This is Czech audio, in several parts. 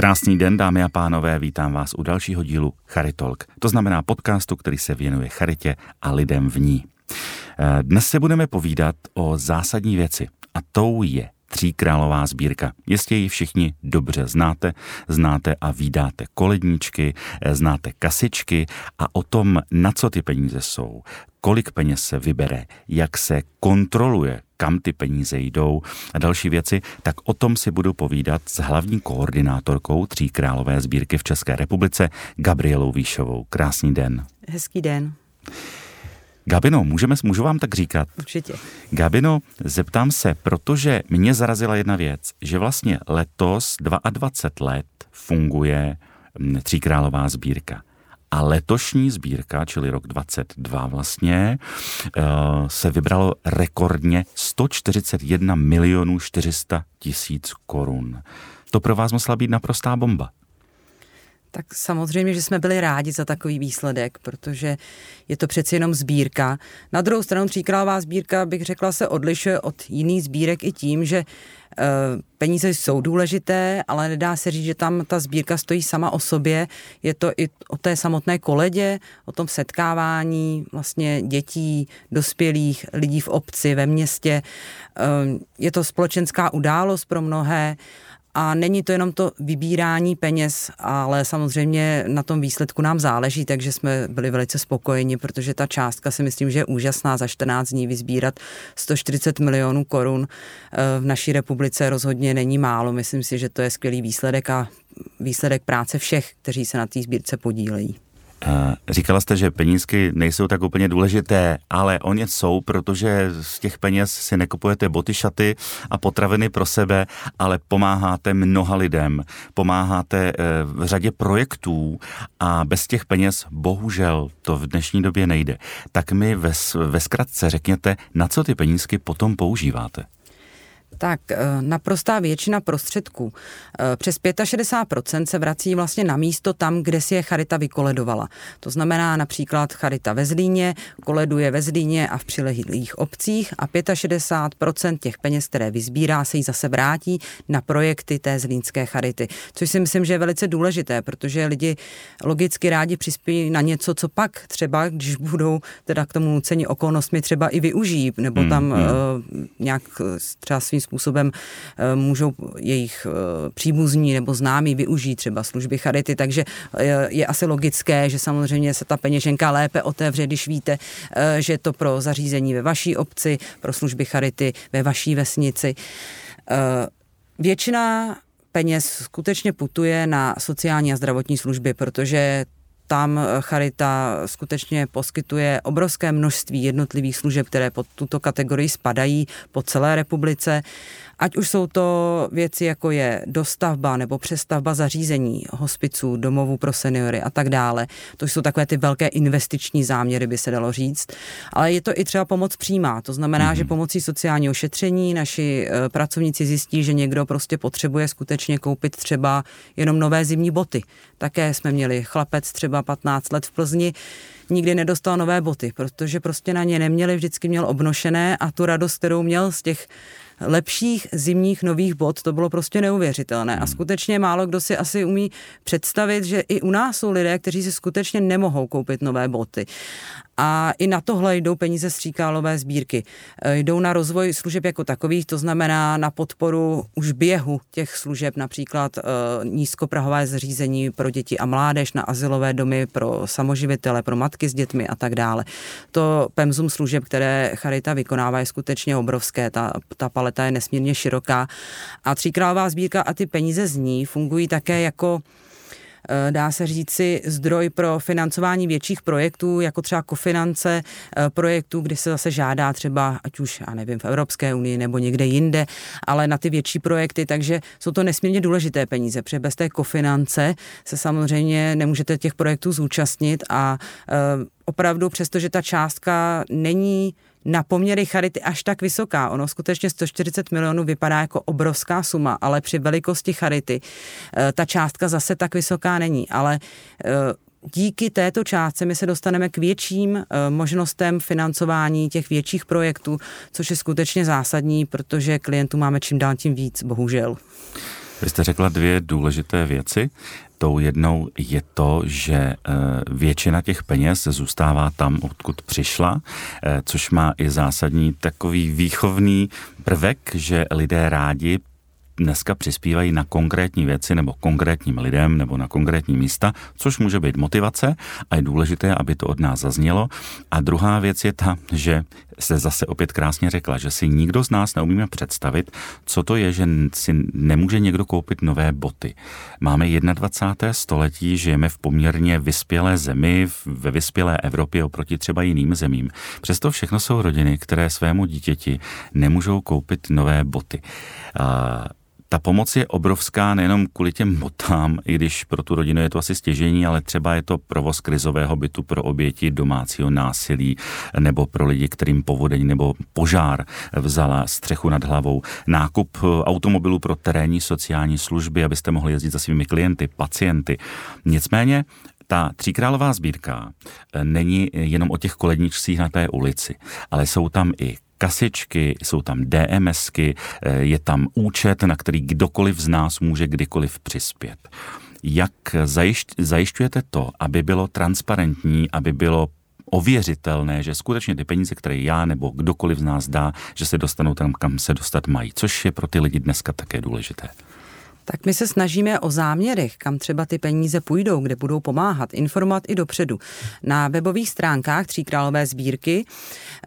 Krásný den, dámy a pánové, vítám vás u dalšího dílu Charitalk. To znamená podcastu, který se věnuje charitě a lidem v ní. Eh, dnes se budeme povídat o zásadní věci a tou je Tříkrálová sbírka. Jistě ji všichni dobře znáte, znáte a výdáte koledníčky, eh, znáte kasičky a o tom, na co ty peníze jsou, kolik peněz se vybere, jak se kontroluje, kam ty peníze jdou a další věci, tak o tom si budu povídat s hlavní koordinátorkou Tříkrálové sbírky v České republice, Gabrielou Výšovou. Krásný den. Hezký den. Gabino, můžeme, můžu vám tak říkat? Určitě. Gabino, zeptám se, protože mě zarazila jedna věc, že vlastně letos 22 let funguje mm, Tříkrálová sbírka. A letošní sbírka, čili rok 22 vlastně, eh, se vybralo rekordně 141 milionů 400 tisíc korun. To pro vás musela být naprostá bomba. Tak samozřejmě, že jsme byli rádi za takový výsledek, protože je to přeci jenom sbírka. Na druhou stranu tříkrálová sbírka, bych řekla, se odlišuje od jiných sbírek i tím, že e, peníze jsou důležité, ale nedá se říct, že tam ta sbírka stojí sama o sobě. Je to i o té samotné koledě, o tom setkávání vlastně dětí, dospělých, lidí v obci, ve městě. E, je to společenská událost pro mnohé a není to jenom to vybírání peněz, ale samozřejmě na tom výsledku nám záleží, takže jsme byli velice spokojeni, protože ta částka si myslím, že je úžasná za 14 dní vyzbírat 140 milionů korun eh, v naší republice rozhodně není málo. Myslím si, že to je skvělý výsledek a výsledek práce všech, kteří se na té sbírce podílejí. Říkala jste, že penízky nejsou tak úplně důležité, ale oni jsou, protože z těch peněz si nekupujete boty, šaty a potraviny pro sebe, ale pomáháte mnoha lidem, pomáháte eh, v řadě projektů a bez těch peněz bohužel to v dnešní době nejde. Tak mi ve, ve zkratce řekněte, na co ty penízky potom používáte tak eh, naprostá většina prostředků, eh, přes 65% se vrací vlastně na místo tam, kde si je Charita vykoledovala. To znamená například Charita ve Zlíně, koleduje ve Zlíně a v přilehlých obcích a 65% těch peněz, které vyzbírá, se jí zase vrátí na projekty té zlínské Charity. Což si myslím, že je velice důležité, protože lidi logicky rádi přispějí na něco, co pak třeba, když budou teda k tomu nuceni okolnostmi třeba i využijí, nebo tam hmm, hmm. Nějak třeba svým způsobem eh, můžou jejich eh, příbuzní nebo známí využít třeba služby charity, takže eh, je asi logické, že samozřejmě se ta peněženka lépe otevře, když víte, že to pro zařízení ve vaší obci, pro služby charity ve vaší vesnici. Většina peněz skutečně putuje na sociální a zdravotní služby, protože tam Charita skutečně poskytuje obrovské množství jednotlivých služeb, které pod tuto kategorii spadají po celé republice Ať už jsou to věci, jako je dostavba nebo přestavba zařízení, hospiců, domovů pro seniory a tak dále. To jsou takové ty velké investiční záměry, by se dalo říct. Ale je to i třeba pomoc přímá. To znamená, mm-hmm. že pomocí sociálního šetření naši e, pracovníci zjistí, že někdo prostě potřebuje skutečně koupit třeba jenom nové zimní boty. Také jsme měli chlapec třeba 15 let v Plzni, nikdy nedostal nové boty, protože prostě na ně neměli, vždycky měl obnošené a tu radost, kterou měl z těch lepších zimních nových bot, to bylo prostě neuvěřitelné. A hmm. skutečně málo kdo si asi umí představit, že i u nás jsou lidé, kteří si skutečně nemohou koupit nové boty. A i na tohle jdou peníze z Tříkálové sbírky. E, jdou na rozvoj služeb jako takových, to znamená na podporu už běhu těch služeb, například e, nízkoprahové zařízení pro děti a mládež, na asilové domy pro samoživitele, pro matky s dětmi a tak dále. To pemzum služeb, které Charita vykonává, je skutečně obrovské. Ta, ta paleta je nesmírně široká. A Tříkrálová sbírka a ty peníze z ní fungují také jako dá se říci, zdroj pro financování větších projektů, jako třeba kofinance eh, projektů, kdy se zase žádá třeba, ať už, já nevím, v Evropské unii nebo někde jinde, ale na ty větší projekty, takže jsou to nesmírně důležité peníze, protože bez té kofinance se samozřejmě nemůžete těch projektů zúčastnit a eh, opravdu, přestože ta částka není na poměry charity až tak vysoká. Ono skutečně 140 milionů vypadá jako obrovská suma, ale při velikosti charity eh, ta částka zase tak vysoká není. Ale eh, díky této částce my se dostaneme k větším eh, možnostem financování těch větších projektů, což je skutečně zásadní, protože klientů máme čím dál tím víc, bohužel. Vy jste řekla dvě důležité věci. Tou jednou je to, že eh, většina těch peněz zůstává tam, odkud přišla, eh, což má i zásadní takový výchovný prvek, že lidé rádi dneska přispívají na konkrétní věci nebo konkrétním lidem nebo na konkrétní místa, což může být motivace a je důležité, aby to od nás zaznělo. A druhá věc je ta, že se zase opět krásně řekla, že si nikdo z nás neumíme představit, co to je, že si nemůže někdo koupit nové boty. Máme 21. století, žijeme v poměrně vyspělé zemi, ve vyspělé Evropě oproti třeba jiným zemím. Přesto všechno jsou rodiny, které svému dítěti nemůžou koupit nové boty. Ta pomoc je obrovská nejenom kvůli těm botám, i když pro tu rodinu je to asi stěžení, ale třeba je to provoz krizového bytu pro oběti domácího násilí nebo pro lidi, kterým povodeň nebo požár vzala střechu nad hlavou. Nákup automobilů pro terénní sociální služby, abyste mohli jezdit za svými klienty, pacienty. Nicméně ta tříkrálová sbírka není jenom o těch koledničcích na té ulici, ale jsou tam i kasičky, jsou tam DMSky, eh, je tam účet, na který kdokoliv z nás může kdykoliv přispět. Jak zajišťujete to, aby bylo transparentní, aby bylo ověřitelné, že skutečně ty peníze, které já nebo kdokoliv z nás dá, že se dostanou tam, kam se dostat mají, což je pro ty lidi dneska také důležité. Tak my se snažíme o záměrech, kam třeba ty peníze půjdou, kde budou pomáhat, informovat i dopředu. Na webových stránkách Tříkrálové sbírky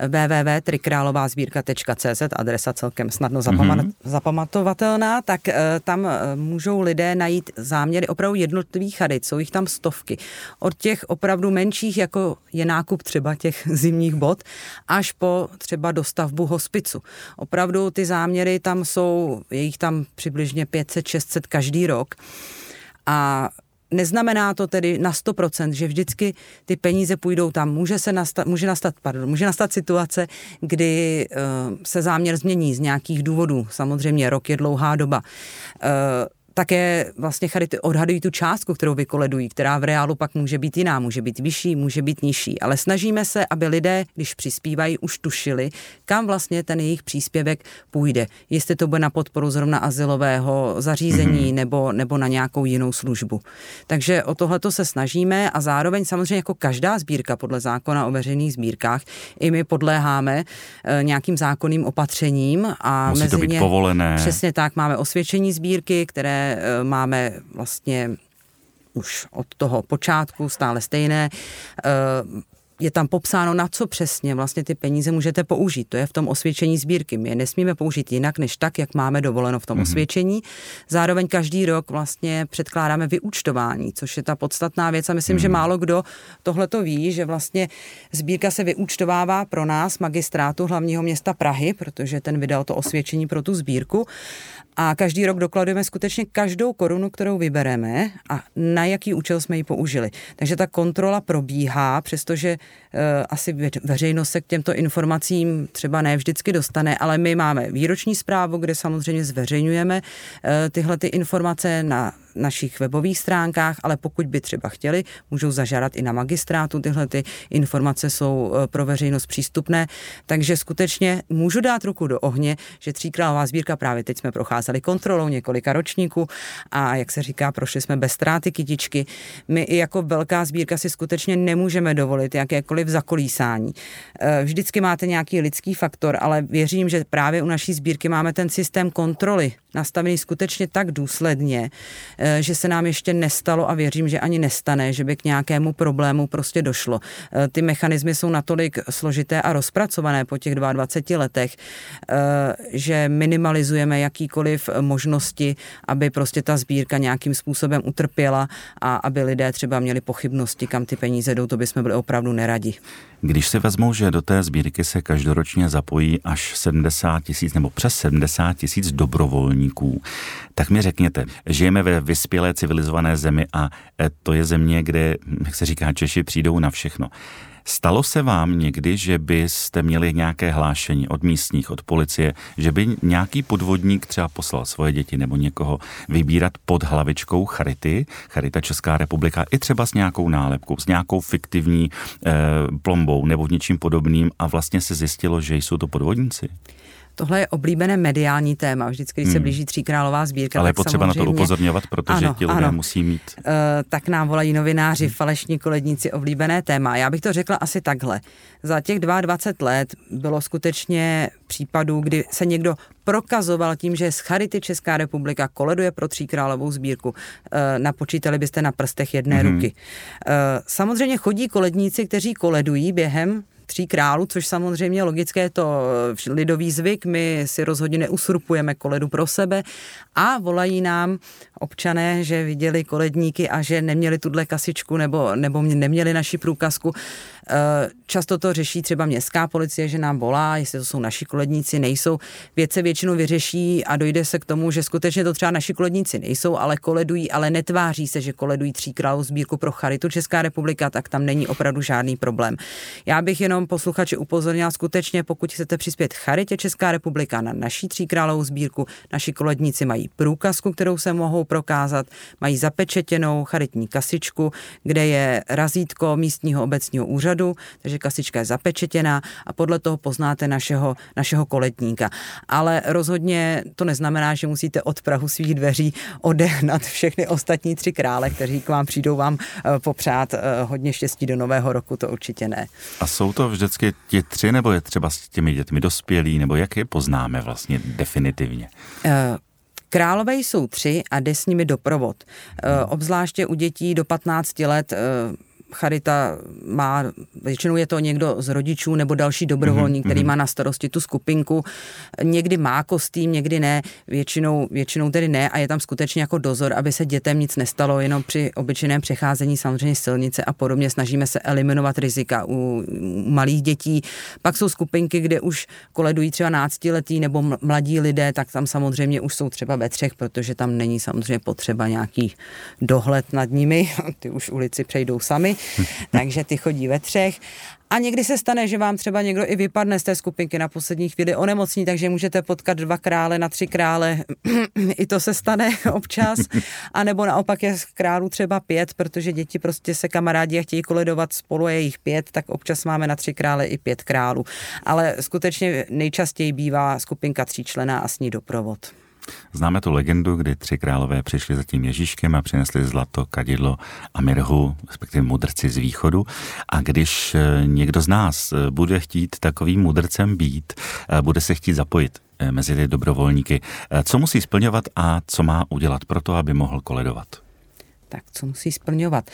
www.trikrálovázbírka.cz, adresa celkem snadno mm-hmm. zapamatovatelná, tak uh, tam uh, můžou lidé najít záměry opravdu jednotlivých charit, jsou jich tam stovky. Od těch opravdu menších, jako je nákup třeba těch zimních bot, až po třeba dostavbu hospicu. Opravdu ty záměry tam jsou, je jich tam přibližně 500-600 500 každý rok. A Neznamená to tedy na 100%, že vždycky ty peníze půjdou tam. Může, se nastat, může, nastat, pardon, může nastat situace, kdy uh, se záměr změní z nějakých důvodů. Samozřejmě rok je dlouhá doba. Uh, také vlastně charity odhadují tu částku, kterou vykoledují, která v reálu pak může být jiná, může být vyšší, může být nižší. Ale snažíme se, aby lidé, když přispívají, už tušili, kam vlastně ten jejich příspěvek půjde. Jestli to bude na podporu zrovna asilového zařízení mm-hmm. nebo, nebo na nějakou jinou službu. Takže o tohleto se snažíme a zároveň samozřejmě jako každá sbírka podle zákona o veřejných sbírkách, i my podléháme e, nějakým zákonným opatřením a Musí mezi to být ně, povolené. Přesně tak, máme osvědčení sbírky, které Eh, máme vlastně už od toho počátku stále stejné. Eh, je tam popsáno, na co přesně vlastně ty peníze můžete použít. To je v tom osvědčení sbírky. My je nesmíme použít jinak, než tak, jak máme dovoleno v tom mm-hmm. osvědčení. Zároveň každý rok vlastně předkládáme vyúčtování, což je ta podstatná věc a myslím, mm-hmm. že mhm. málo kdo tohle to ví, že vlastně sbírka se vyúčtovává pro nás, magistrátu hlavního města Prahy, protože ten vydal to osvědčení pro tu sbírku a každý rok dokladujeme skutečně každou korunu, kterou vybereme a na jaký účel jsme ji použili. Takže ta kontrola probíhá, přestože uh, asi veřejnost se k těmto informacím třeba ne vždycky dostane, ale my máme výroční zprávu, kde samozřejmě zveřejňujeme uh, tyhle ty informace na našich webových stránkách, ale pokud by třeba chtěli, můžou zažádat i na magistrátu. Tyhle ty informace jsou eh, pro veřejnost přístupné, takže skutečně můžu dát ruku do ohně, že tříkrálová sbírka právě teď jsme procházeli kontrolou několika ročníků a jak se říká, prošli jsme bez ztráty kytičky. My i jako velká sbírka si skutečně nemůžeme dovolit jakékoliv zakolísání. Eh, vždycky máte nějaký lidský faktor, ale věřím, že právě u naší sbírky máme ten systém kontroly nastavený skutečně tak důsledně, že se nám ještě nestalo a věřím, že ani nestane, že by k nějakému problému prostě došlo. Eh, ty mechanismy jsou natolik složité a rozpracované po těch 22 letech, eh, že minimalizujeme jakýkoliv možnosti, aby prostě ta sbírka nějakým způsobem utrpěla a aby lidé třeba měli pochybnosti, kam ty peníze jdou, to bychom byli opravdu neradi. Když si vezmou, že do té sbírky se každoročně zapojí až 70 tisíc nebo přes 70 tisíc dobrovolníků, tak mi řekněte, žijeme ve vyspělé civilizované zemi a e, to je země, kde, jak se říká, Češi přijdou na všechno. Stalo se vám někdy, že byste měli nějaké hlášení od místních, od policie, že by nějaký podvodník třeba poslal svoje děti nebo někoho vybírat pod hlavičkou Charity, Charita Česká republika, i třeba s nějakou nálepkou, s nějakou fiktivní eh, plombou nebo něčím podobným a vlastně se zjistilo, že jsou to podvodníci? Tohle je oblíbené mediální téma. Vždycky, když hmm. se blíží tříkrálová sbírka. Ale je potřeba na to upozorňovat, protože ano, ti lidé ano. musí mít. Uh, tak nám volají novináři, hmm. falešní koledníci, oblíbené téma. Já bych to řekla asi takhle. Za těch 22 let bylo skutečně případů, kdy se někdo prokazoval tím, že z Charity Česká republika koleduje pro tříkrálovou sbírku. Uh, napočítali byste na prstech jedné hmm. ruky. Uh, samozřejmě chodí koledníci, kteří koledují během tří králů, což samozřejmě logické je to eh, lidový zvyk, my si rozhodně neusurpujeme koledu pro sebe a volají nám občané, že viděli koledníky a že neměli tuhle kasičku nebo, nebo neměli naši průkazku. Eh, často to řeší třeba městská policie, že nám volá, jestli to jsou naši koledníci, nejsou. Věc se většinou vyřeší a dojde se k tomu, že skutečně to třeba naši koledníci nejsou, ale koledují, ale netváří se, že koledují tří králů sbírku pro Charitu Česká republika, tak tam není opravdu žádný problém. Já bych jenom posluchači upozornila skutečně, pokud chcete přispět Charitě Česká republika na naší tříkrálovou sbírku, naši koledníci mají průkazku, kterou se mohou prokázat, mají zapečetěnou charitní kasičku, kde je razítko místního obecního úřadu, takže kasička je zapečetěná a podle toho poznáte našeho, našeho koletníka. Ale rozhodně to neznamená, že musíte od Prahu svých dveří odehnat všechny ostatní tři krále, kteří k vám přijdou vám eh, popřát eh, hodně štěstí do nového roku, to určitě ne. A jsou to vždycky ti tři, nebo je třeba s těmi dětmi dospělí, nebo jak je poznáme vlastně definitivně? Uh, Králové jsou tři a jde s nimi doprovod. Obzvláště u dětí do 15 let Charita má, většinou je to někdo z rodičů nebo další dobrovolník, mm-hmm. který mhm. má na starosti tu skupinku. Někdy má kostým, někdy ne, většinou, většinou tedy ne a je tam skutečně jako dozor, aby se dětem nic nestalo, jenom při obyčejném přecházení samozřejmě silnice a podobně snažíme se eliminovat rizika u, u malých dětí. Pak jsou skupinky, kde už koledují třeba náctiletí nebo mladí lidé, tak tam samozřejmě už jsou třeba ve třech, protože tam není samozřejmě potřeba nějaký dohled nad nimi, ty už ulici přejdou sami. takže ty chodí ve třech. A někdy se stane, že vám třeba někdo i vypadne z té skupinky na poslední chvíli onemocní, takže můžete potkat dva krále na tři krále. I to se stane občas. A nebo naopak je králů třeba pět, protože děti prostě se kamarádi a chtějí koledovat spolu, je jich pět, tak občas máme na tři krále i pět králů. Ale skutečně nejčastěji bývá skupinka tříčlená a s ní doprovod. Známe tu legendu, kdy tři králové přišli za tím Ježíškem a přinesli zlato, kadidlo a mirhu, respektive mudrci z východu. A když eh, někdo z nás eh, bude chtít takovým mudrcem být, eh, bude se chtít zapojit mezi ty dobrovolníky, co musí splňovat a co má udělat pro to, aby mohl koledovat? Tak co musí splňovat?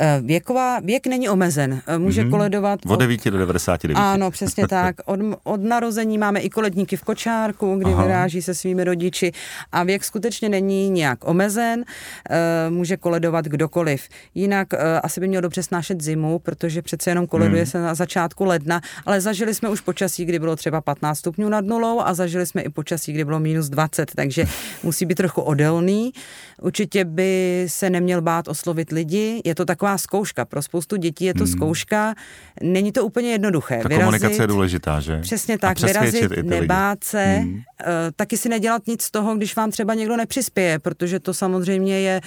Eh, věková, věk není omezen, eh, může mm-hmm. koledovat... Od 9 do 99. Ano, přesně tak. Od, od narození máme i koledníky v kočárku, kdy Aha. vyráží se svými rodiči a věk skutečně není nějak omezen, eh, může koledovat kdokoliv. Jinak asi by měl dobře snášet zimu, protože přece jenom koleduje mm. se na začátku ledna, ale zažili jsme už počasí, kdy bylo třeba 15 stupňů nad nulou a zažili jsme i počasí, kdy bylo minus 20, takže musí být trochu odelný. Určitě by se neměl bát oslovit lidi, je to tak taková zkouška. Pro spoustu dětí je to hmm. zkouška. Není to úplně jednoduché. Ta vyrazit, komunikace je důležitá, že? Přesně tak. Vyrazit, nebát se, hmm. uh, taky si nedělat nic z toho, když vám třeba někdo nepřispěje, protože to samozřejmě je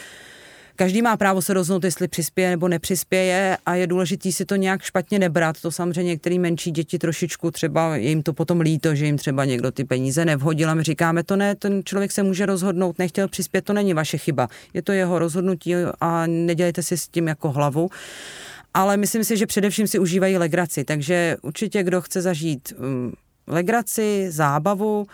Každý má právo se rozhodnout, jestli přispěje nebo nepřispěje a je důležité si to nějak špatně nebrat. To samozřejmě některé menší děti trošičku třeba je jim to potom líto, že jim třeba někdo ty peníze nevhodil a my říkáme to ne, ten člověk se může rozhodnout, nechtěl přispět, to není vaše chyba. Je to jeho rozhodnutí a nedělejte si s tím jako hlavu ale myslím si, že především si užívají legraci, takže určitě kdo chce zažít um, legraci, zábavu,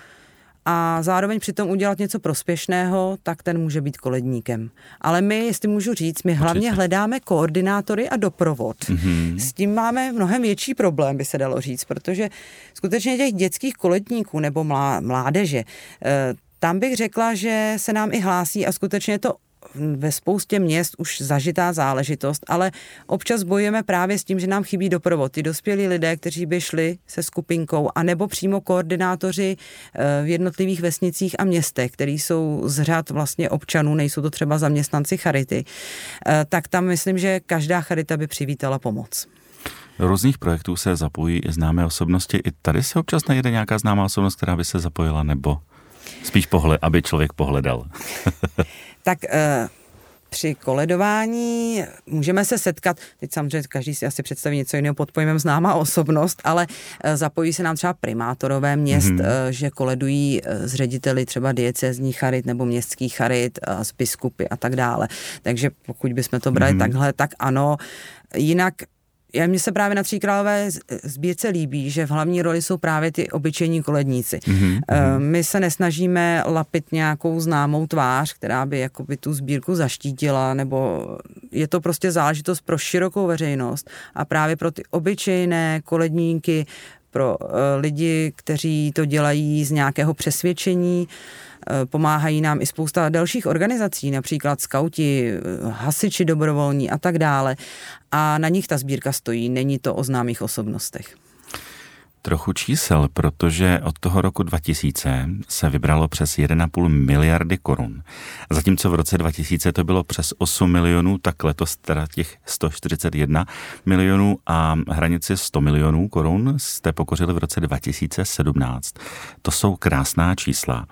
a zároveň přitom udělat něco prospěšného, tak ten může být koledníkem. Ale my, jestli můžu říct, my hlavně Určitě. hledáme koordinátory a doprovod. Mm-hmm. S tím máme mnohem větší problém, by se dalo říct, protože skutečně těch dětských koledníků nebo mládeže, eh, tam bych řekla, že se nám i hlásí a skutečně je to ve spoustě měst už zažitá záležitost, ale občas bojujeme právě s tím, že nám chybí doprovod. Ty dospělí lidé, kteří by šli se skupinkou, anebo přímo koordinátoři eh, v jednotlivých vesnicích a městech, který jsou z řad vlastně občanů, nejsou to třeba zaměstnanci charity, eh, tak tam myslím, že každá charita by přivítala pomoc. Do různých projektů se zapojí i známé osobnosti. I tady se občas najde nějaká známá osobnost, která by se zapojila, nebo spíš pohled, aby člověk pohledal. tak uh, při koledování můžeme se setkat, teď samozřejmě každý si asi představí něco jiného pod pojmem známá osobnost, ale eh, zapojí se nám třeba primátorové měst, mm-hmm. že koledují eh, s řediteli třeba diecezní charit nebo městský charit, s biskupy a tak dále. Takže pokud bychom to brali mm-hmm. takhle, tak ano. Jinak já mně se právě na Tří králové sbírce líbí, že v hlavní roli jsou právě ty obyčejní koledníci. Mm-hmm. My se nesnažíme lapit nějakou známou tvář, která by jakoby tu sbírku zaštítila, nebo je to prostě záležitost pro širokou veřejnost a právě pro ty obyčejné koledníky, pro uh, lidi, kteří to dělají z nějakého přesvědčení, uh, pomáhají nám i spousta dalších organizací, například skauti, hasiči dobrovolní a tak dále. A na nich ta sbírka stojí, není to o známých osobnostech trochu čísel, protože od toho roku 2000 se vybralo přes 1,5 miliardy korun. Zatímco v roce 2000 to bylo přes 8 milionů, tak letos teda těch 141 milionů a hranici 100 milionů korun jste pokořili v roce 2017. To jsou krásná čísla.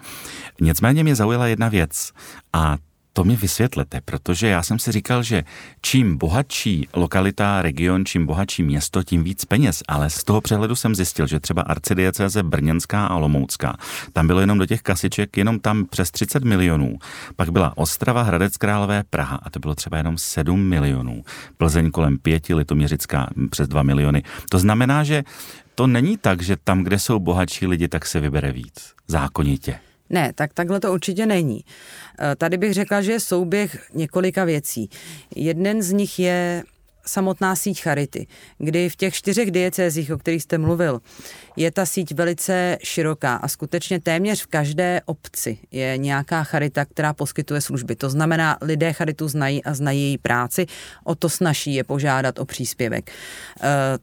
Nicméně mě zaujala jedna věc a to mi vysvětlete, protože já jsem si říkal, že čím bohatší lokalita, region, čím bohatší město, tím víc peněz, ale z toho přehledu jsem zjistil, že třeba arcidiecéze Brněnská a Olomoucká, tam bylo jenom do těch kasiček, jenom tam přes 30 milionů. Pak byla Ostrava, Hradec Králové, Praha a to bylo třeba jenom 7 milionů. Plzeň kolem 5, Litoměřická přes 2 miliony. To znamená, že to není tak, že tam, kde jsou bohatší lidi, tak se vybere víc. Zákonitě. Ne, tak takhle to určitě není. Eh, tady bych řekla, že je souběh několika věcí. Jeden z nich je samotná síť Charity, kdy v těch čtyřech diecézích, o kterých jste mluvil, je ta síť velice široká a skutečně téměř v každé obci je nějaká charita, která poskytuje služby. To znamená, lidé charitu znají a znají její práci, o to snaží je požádat o příspěvek. E,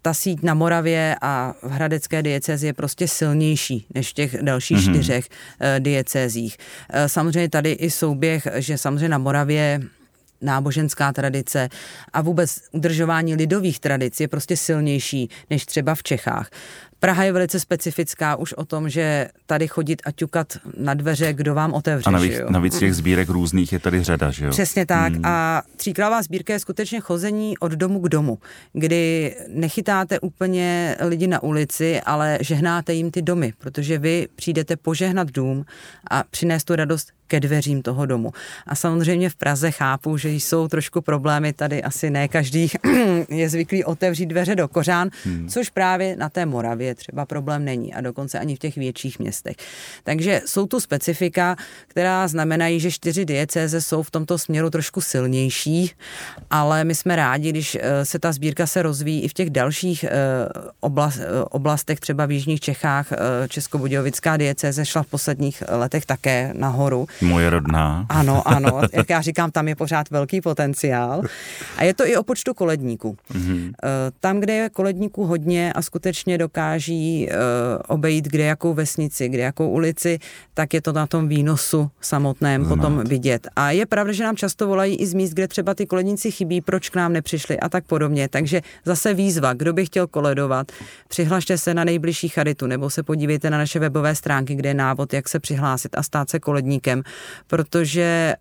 ta síť na Moravě a v Hradecké diecézi je prostě silnější než v těch dalších mm-hmm. čtyřech e, diecézích. E, samozřejmě tady i souběh, že samozřejmě na Moravě náboženská tradice a vůbec udržování lidových tradic je prostě silnější než třeba v Čechách. Praha je velice specifická už o tom, že tady chodit a ťukat na dveře, kdo vám otevře. A navíc, navíc těch sbírek různých je tady řada, že jo? Přesně tak. Hmm. A tříkrálová sbírka je skutečně chození od domu k domu, kdy nechytáte úplně lidi na ulici, ale žehnáte jim ty domy, protože vy přijdete požehnat dům a přinést tu radost ke dveřím toho domu. A samozřejmě v Praze chápu, že jsou trošku problémy, tady asi ne každý je zvyklý otevřít dveře do kořán, hmm. což právě na té Moravě třeba problém není a dokonce ani v těch větších městech. Takže jsou tu specifika, která znamenají, že čtyři diecéze jsou v tomto směru trošku silnější, ale my jsme rádi, když eh, se ta sbírka se rozvíjí i v těch dalších eh, oblast, eh, oblastech, třeba v Jižních Čechách, Českobudějovická diecéze šla v posledních letech také nahoru. Moje rodná. Ano, ano, jak já říkám, tam je pořád velký potenciál. A je to i o počtu koledníků. Mm-hmm. Tam, kde je koledníků hodně a skutečně dokáží eh, obejít kde jakou vesnici, kde jakou ulici, tak je to na tom výnosu samotném Znát. potom vidět. A je pravda, že nám často volají i z míst, kde třeba ty koledníci chybí, proč k nám nepřišli a tak podobně. Takže zase výzva, kdo by chtěl koledovat, přihlašte se na nejbližší charitu nebo se podívejte na naše webové stránky, kde je návod, jak se přihlásit a stát se koledníkem protože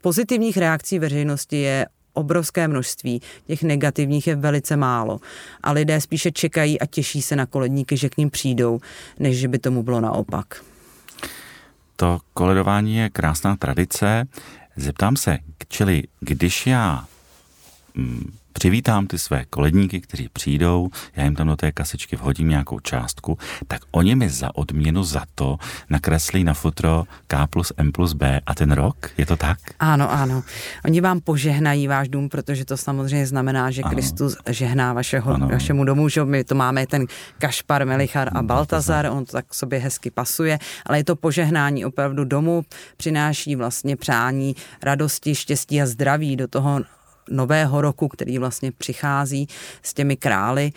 pozitivních reakcí veřejnosti je obrovské množství, těch negativních je velice málo. A lidé spíše čekají a těší se na koledníky, že k ním přijdou, než že by tomu bylo naopak. To koledování je krásná tradice. Zeptám se, čili když já mm, přivítám ty své koledníky, kteří přijdou, já jim tam do té kasičky vhodím nějakou částku, tak oni mi za odměnu za to nakreslí na futro K plus M plus B a ten rok, je to tak? Ano, ano. Oni vám požehnají váš dům, protože to samozřejmě znamená, že ano. Kristus žehná vašeho, ano. vašemu domu, že my to máme ten Kašpar, Melichar a Baltazar, on to tak sobě hezky pasuje, ale je to požehnání opravdu domu, přináší vlastně přání radosti, štěstí a zdraví do toho nového roku, který vlastně přichází s těmi krály.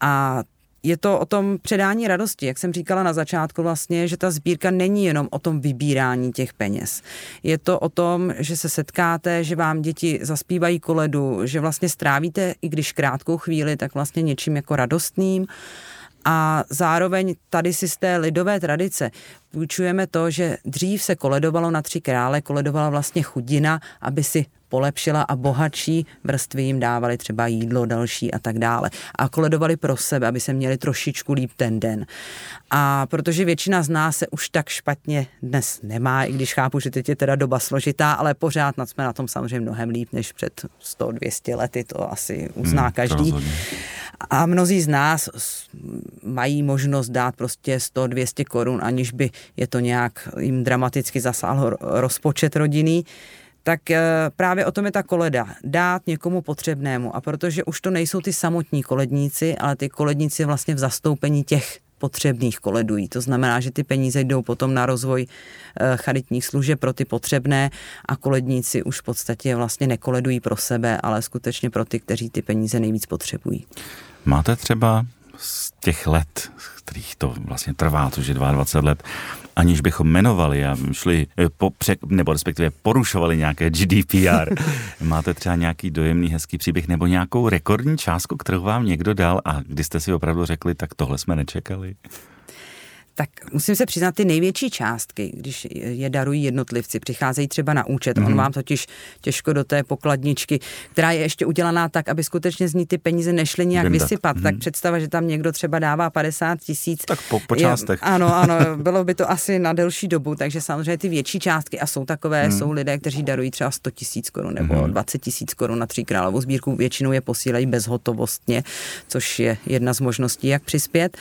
A je to o tom předání radosti, jak jsem říkala na začátku vlastně, že ta sbírka není jenom o tom vybírání těch peněz. Je to o tom, že se setkáte, že vám děti zaspívají koledu, že vlastně strávíte, i když krátkou chvíli, tak vlastně něčím jako radostným. A zároveň tady si z té lidové tradice půjčujeme to, že dřív se koledovalo na tři krále, koledovala vlastně chudina, aby si polepšila a bohatší vrstvy jim dávali třeba jídlo další a tak dále. A koledovali pro sebe, aby se měli trošičku líp ten den. A protože většina z nás se už tak špatně dnes nemá, i když chápu, že teď je teda doba složitá, ale pořád jsme na tom samozřejmě mnohem líp než před 100-200 lety, to asi uzná hmm, každý. A mnozí z nás mají možnost dát prostě 100-200 korun, aniž by je to nějak jim dramaticky zasáhl rozpočet rodiny tak eh, právě o tom je ta koleda. Dát někomu potřebnému. A protože už to nejsou ty samotní koledníci, ale ty koledníci vlastně v zastoupení těch potřebných koledují. To znamená, že ty peníze jdou potom na rozvoj eh, charitních služeb pro ty potřebné a koledníci už v podstatě vlastně nekoledují pro sebe, ale skutečně pro ty, kteří ty peníze nejvíc potřebují. Máte třeba z těch let, kterých to vlastně trvá, což je 22 let, aniž bychom jmenovali a šli, eh, po, nebo respektive porušovali nějaké GDPR. Máte třeba nějaký dojemný, hezký příběh nebo nějakou rekordní částku, kterou vám někdo dal a kdy jste si opravdu řekli, tak tohle jsme nečekali? Tak musím se přiznat, ty největší částky, když je darují jednotlivci, přicházejí třeba na účet, mm. on mhm. vám totiž těžko do té pokladničky, která je ještě udělaná tak, aby skutečně z ní ty peníze nešly nějak Vyndat. vysypat. Mm. Tak představa, že tam někdo třeba dává 50 tisíc. Tak po, po částech. Je, ano, ano, bylo by to asi na delší dobu, takže samozřejmě ty větší částky a jsou takové, mm. jsou lidé, kteří darují třeba 100 tisíc korun nebo mm. 20 tisíc korun na tří královou sbírku, většinou je posílají bezhotovostně, což je jedna z možností, jak přispět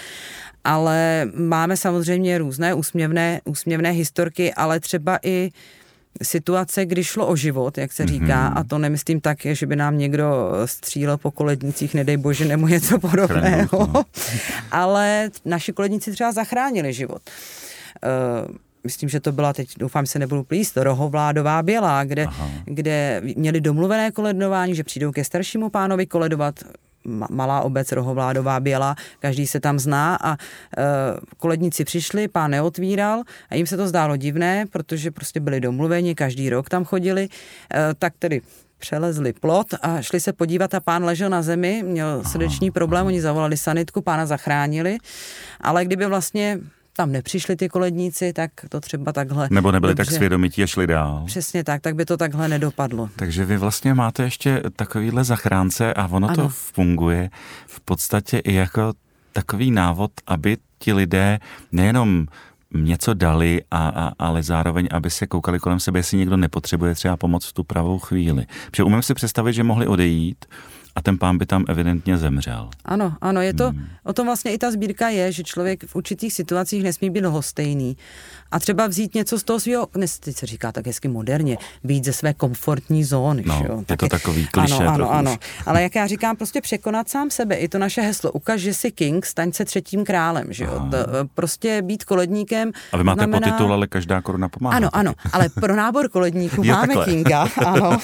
ale máme samozřejmě různé úsměvné, úsměvné historky, ale třeba i situace, kdy šlo o život, jak se říká, mm-hmm. a to nemyslím tak, že by nám někdo střílel po kolednicích, nedej bože, nebo něco podobného, no. ale naši koledníci třeba zachránili život. Uh, myslím, že to byla teď, doufám, se nebudu plíst, rohovládová bělá, kde, kde měli domluvené koledování, že přijdou ke staršímu pánovi koledovat, malá obec Rohovládová Běla, každý se tam zná a e, koledníci přišli, pán neotvíral a jim se to zdálo divné, protože prostě byli domluveni, každý rok tam chodili, e, tak tedy přelezli plot a šli se podívat a pán ležel na zemi, měl srdeční problém, oni zavolali sanitku, pána zachránili, ale kdyby vlastně tam nepřišli ty koledníci, tak to třeba takhle... Nebo nebyli dobře, tak svědomití a šli dál. Přesně tak, tak by to takhle nedopadlo. Takže vy vlastně máte ještě takovýhle zachránce a ono ano. to funguje v podstatě i jako takový návod, aby ti lidé nejenom něco dali, a, a, ale zároveň, aby se koukali kolem sebe, jestli někdo nepotřebuje třeba pomoc v tu pravou chvíli. Protože umím si představit, že mohli odejít, a ten pán by tam evidentně zemřel. Ano, ano, je to, hmm. o tom vlastně i ta sbírka je, že člověk v určitých situacích nesmí být lhostejný a třeba vzít něco z toho svého, dnes teď se říká tak hezky moderně, být ze své komfortní zóny. No, jo? je to takový kliše. Ano, ano, ano. Ale jak já říkám, prostě překonat sám sebe, i to naše heslo, ukaž, že jsi king, staň se třetím králem, že jo? To, prostě být koledníkem. A vy máte znamená... potitul, ale každá koruna pomáhá. Ano, ano, ale pro nábor koledníků máme takhle. kinga, ano.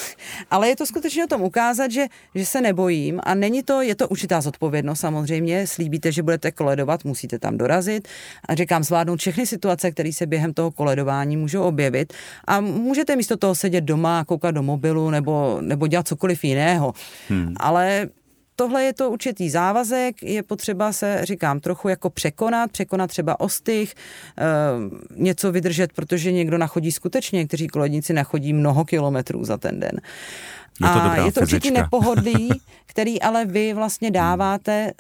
Ale je to skutečně o tom ukázat, že, že se nebojím a není to, je to určitá zodpovědnost samozřejmě, slíbíte, že budete koledovat, musíte tam dorazit a říkám, zvládnout všechny situace, které se během toho koledování můžou objevit a můžete místo toho sedět doma koukat do mobilu nebo, nebo dělat cokoliv jiného. Hmm. Ale tohle je to určitý závazek, je potřeba se, říkám, trochu jako překonat, překonat třeba ostych, e, něco vydržet, protože někdo nachodí skutečně, někteří koledníci nachodí mnoho kilometrů za ten den. Je to a je to určitý nepohodlí, který ale vy vlastně dáváte,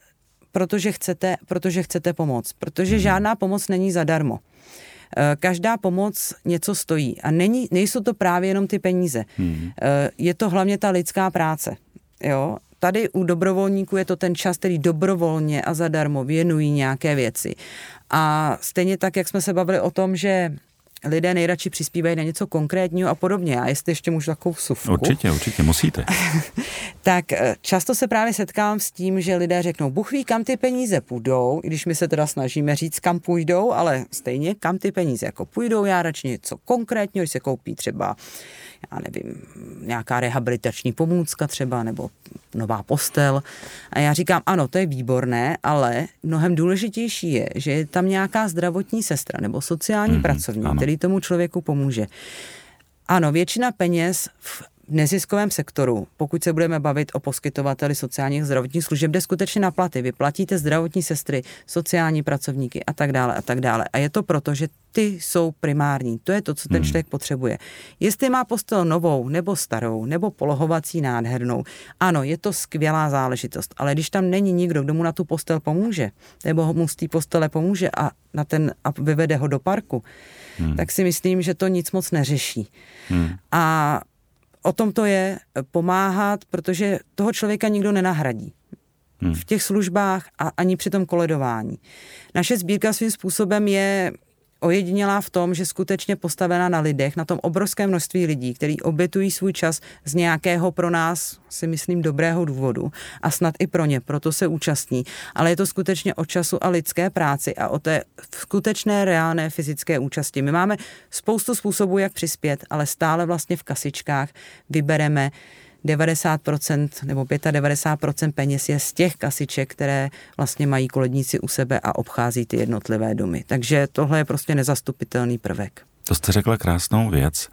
protože chcete, protože chcete pomoct. Protože hmm. žádná pomoc není zadarmo. Eh, každá pomoc něco stojí a není, nejsou to právě jenom ty peníze. Hmm. Eh, je to hlavně ta lidská práce. Jo? Tady u dobrovolníků je to ten čas, který dobrovolně a zadarmo věnují nějaké věci. A stejně tak, jak jsme se bavili o tom, že lidé nejradši přispívají na něco konkrétního a podobně. A jestli ještě můžu takovou vsuvku. Určitě, určitě, musíte. tak eh, často se právě setkám s tím, že lidé řeknou, Bůh ví, kam ty peníze půjdou, i když my se teda snažíme říct, kam půjdou, ale stejně kam ty peníze jako půjdou, já radši něco konkrétního, když se koupí třeba já nevím, nějaká rehabilitační pomůcka třeba, nebo nová postel. A já říkám, ano, to je výborné, ale mnohem důležitější je, že je tam nějaká zdravotní sestra nebo sociální mm-hmm, pracovník, ano. Který tomu člověku pomůže. Ano, většina peněz v neziskovém sektoru, pokud se budeme bavit o poskytovateli sociálních zdravotních služeb, jde skutečně na platy. Vy platíte zdravotní sestry, sociální pracovníky a tak dále a tak dále. A je to proto, že ty jsou primární. To je to, co ten hmm. člověk potřebuje. Jestli má postel novou, nebo starou, nebo polohovací nádhernou, ano, je to skvělá záležitost, ale když tam není nikdo, kdo mu na tu postel pomůže, nebo mu z té postele pomůže a, na ten, a vyvede ho do parku, hmm. tak si myslím, že to nic moc neřeší. Hmm. A o tom to je pomáhat, protože toho člověka nikdo nenahradí. Hmm. V těch službách a ani při tom koledování. Naše sbírka svým způsobem je ojedinělá v tom, že skutečně postavená na lidech, na tom obrovském množství lidí, kteří obětují svůj čas z nějakého pro nás, si myslím, dobrého důvodu a snad i pro ně, proto se účastní. Ale je to skutečně o času a lidské práci a o té skutečné reálné fyzické účasti. My máme spoustu způsobů, jak přispět, ale stále vlastně v kasičkách vybereme 90% nebo 95% peněz je z těch kasiček, které vlastně mají koledníci u sebe a obchází ty jednotlivé domy. Takže tohle je prostě nezastupitelný prvek. To jste řekla krásnou věc.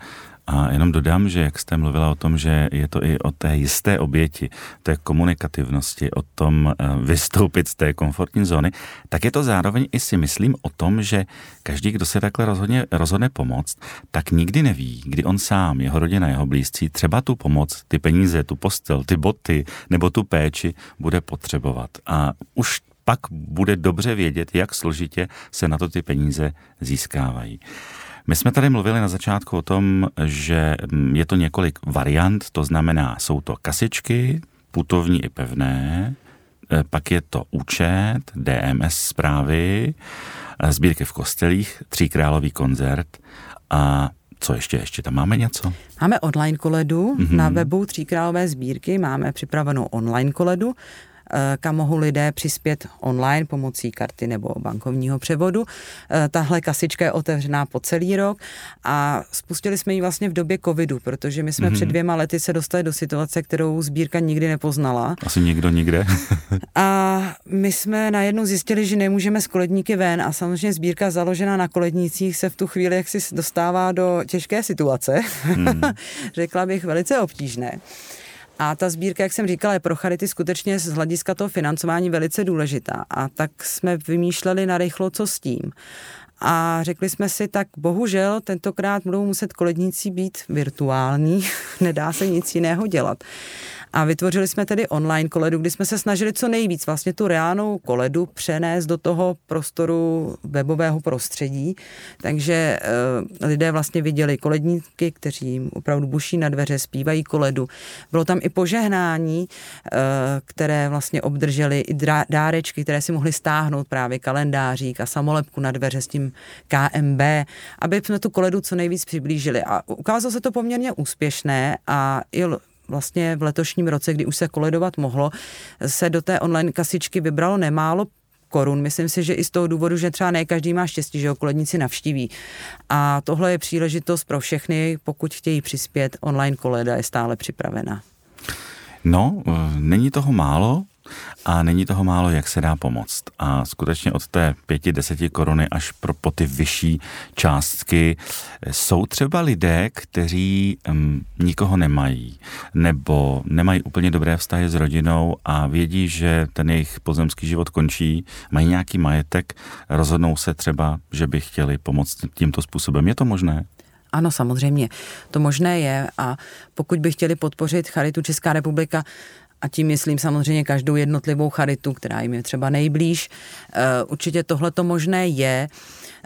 A jenom dodám, že jak jste mluvila o tom, že je to i o té jisté oběti, té komunikativnosti, o tom eh, vystoupit z té komfortní zóny, tak je to zároveň i si myslím o tom, že každý, kdo se takhle rozhodně, rozhodne pomoct, tak nikdy neví, kdy on sám, jeho rodina, jeho blízcí třeba tu pomoc, ty peníze, tu postel, ty boty nebo tu péči bude potřebovat. A už pak bude dobře vědět, jak složitě se na to ty peníze získávají. My jsme tady mluvili na začátku o tom, že je to několik variant, to znamená, jsou to kasičky, putovní i pevné, e, pak je to účet, DMS zprávy, e, sbírky v kostelích, tříkrálový koncert a co ještě? Ještě tam máme něco? Máme online koledu mm-hmm. na webu Tříkrálové sbírky, máme připravenou online koledu. Eh, kam mohou lidé přispět online pomocí karty nebo bankovního převodu. Eh, tahle kasička je otevřená po celý rok a spustili jsme ji vlastně v době covidu, protože my jsme mm-hmm. před dvěma lety se dostali do situace, kterou sbírka nikdy nepoznala. Asi nikdo nikde. a my jsme najednou zjistili, že nemůžeme s koledníky ven a samozřejmě sbírka založená na kolednících se v tu chvíli jaksi dostává do těžké situace. Mm. Řekla bych velice obtížné. A ta sbírka, jak jsem říkala, je pro charity skutečně z hlediska toho financování velice důležitá. A tak jsme vymýšleli na rychlo, co s tím. A řekli jsme si, tak bohužel tentokrát budou muset koledníci být virtuální, nedá se nic jiného dělat. A vytvořili jsme tedy online koledu, kdy jsme se snažili co nejvíc vlastně tu reálnou koledu přenést do toho prostoru webového prostředí. Takže e, lidé vlastně viděli koledníky, kteří jim opravdu buší na dveře, zpívají koledu. Bylo tam i požehnání, e, které vlastně obdrželi i dárečky, které si mohli stáhnout právě kalendářík a samolepku na dveře s tím KMB, aby jsme tu koledu co nejvíc přiblížili. A ukázalo se to poměrně úspěšné a i vlastně v letošním roce, kdy už se koledovat mohlo, se do té online kasičky vybralo nemálo korun. Myslím si, že i z toho důvodu, že třeba ne každý má štěstí, že ho koledníci navštíví. A tohle je příležitost pro všechny, pokud chtějí přispět, online koleda je stále připravena. No, e, není toho málo, a není toho málo, jak se dá pomoct. A skutečně od té pěti, deseti koruny až pro po ty vyšší částky jsou třeba lidé, kteří um, nikoho nemají, nebo nemají úplně dobré vztahy s rodinou a vědí, že ten jejich pozemský život končí, mají nějaký majetek, rozhodnou se třeba, že by chtěli pomoct tímto způsobem. Je to možné? Ano, samozřejmě, to možné je a pokud by chtěli podpořit Charitu Česká republika, a tím myslím samozřejmě každou jednotlivou charitu, která jim je třeba nejblíž. Eh, určitě tohle to možné je.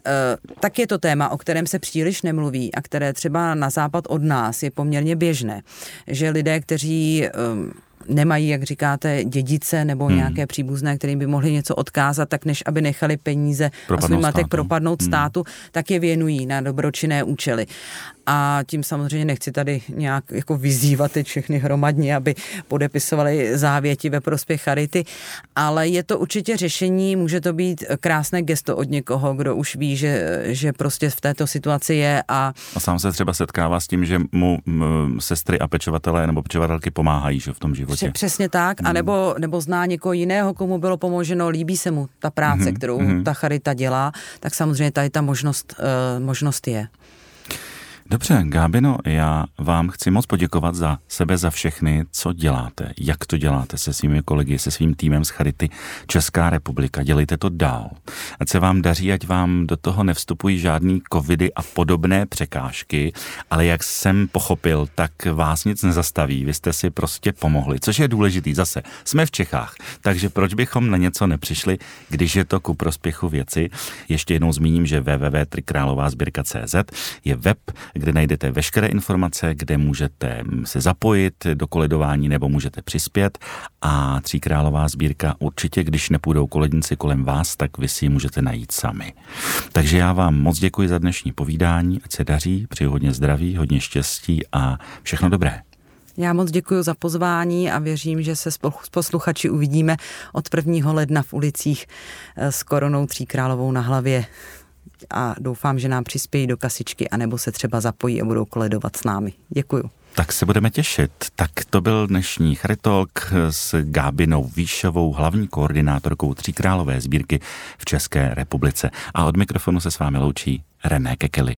Eh, tak je to téma, o kterém se příliš nemluví a které třeba na západ od nás je poměrně běžné, že lidé, kteří ehm, nemají, jak říkáte, dědice nebo hmm. nějaké příbuzné, kterým by mohli něco odkázat, tak než aby nechali peníze propadnout a svůj matek propadnout hmm. státu, tak je věnují na dobročinné účely a tím samozřejmě nechci tady nějak jako vyzývat teď všechny hromadně, aby podepisovali závěti ve prospěch charity, ale je to určitě řešení, může to být krásné gesto od někoho, kdo už ví, že, že prostě v této situaci je a... A sám se třeba setkává s tím, že mu m, sestry a pečovatelé nebo pečovatelky pomáhají že v tom životě. Přesně tak, hmm. a nebo, nebo zná někoho jiného, komu bylo pomoženo, líbí se mu ta práce, hmm. kterou hmm. ta charita dělá, tak samozřejmě tady ta možnost, uh, možnost je. Dobře, Gábino, já vám chci moc poděkovat za sebe, za všechny, co děláte, jak to děláte se svými kolegy, se svým týmem z Charity Česká republika. Dělejte to dál. Ať se vám daří, ať vám do toho nevstupují žádný covidy a podobné překážky, ale jak jsem pochopil, tak vás nic nezastaví. Vy jste si prostě pomohli, což je důležitý. Zase jsme v Čechách, takže proč bychom na něco nepřišli, když je to ku prospěchu věci. Ještě jednou zmíním, že www.trikrálovázbirka.cz je web, kde najdete veškeré informace, kde můžete se zapojit do koledování nebo můžete přispět a Tříkrálová sbírka určitě, když nepůjdou koledníci kolem vás, tak vy si ji můžete najít sami. Takže já vám moc děkuji za dnešní povídání, ať se daří, přeji hodně zdraví, hodně štěstí a všechno dobré. Já moc děkuji za pozvání a věřím, že se s posluchači uvidíme od 1. ledna v ulicích eh, s koronou tříkrálovou na hlavě a doufám, že nám přispějí do kasičky anebo se třeba zapojí a budou koledovat s námi. Děkuju. Tak se budeme těšit. Tak to byl dnešní Charitalk s Gábinou Výšovou, hlavní koordinátorkou Tříkrálové sbírky v České republice. A od mikrofonu se s vámi loučí René Kekely.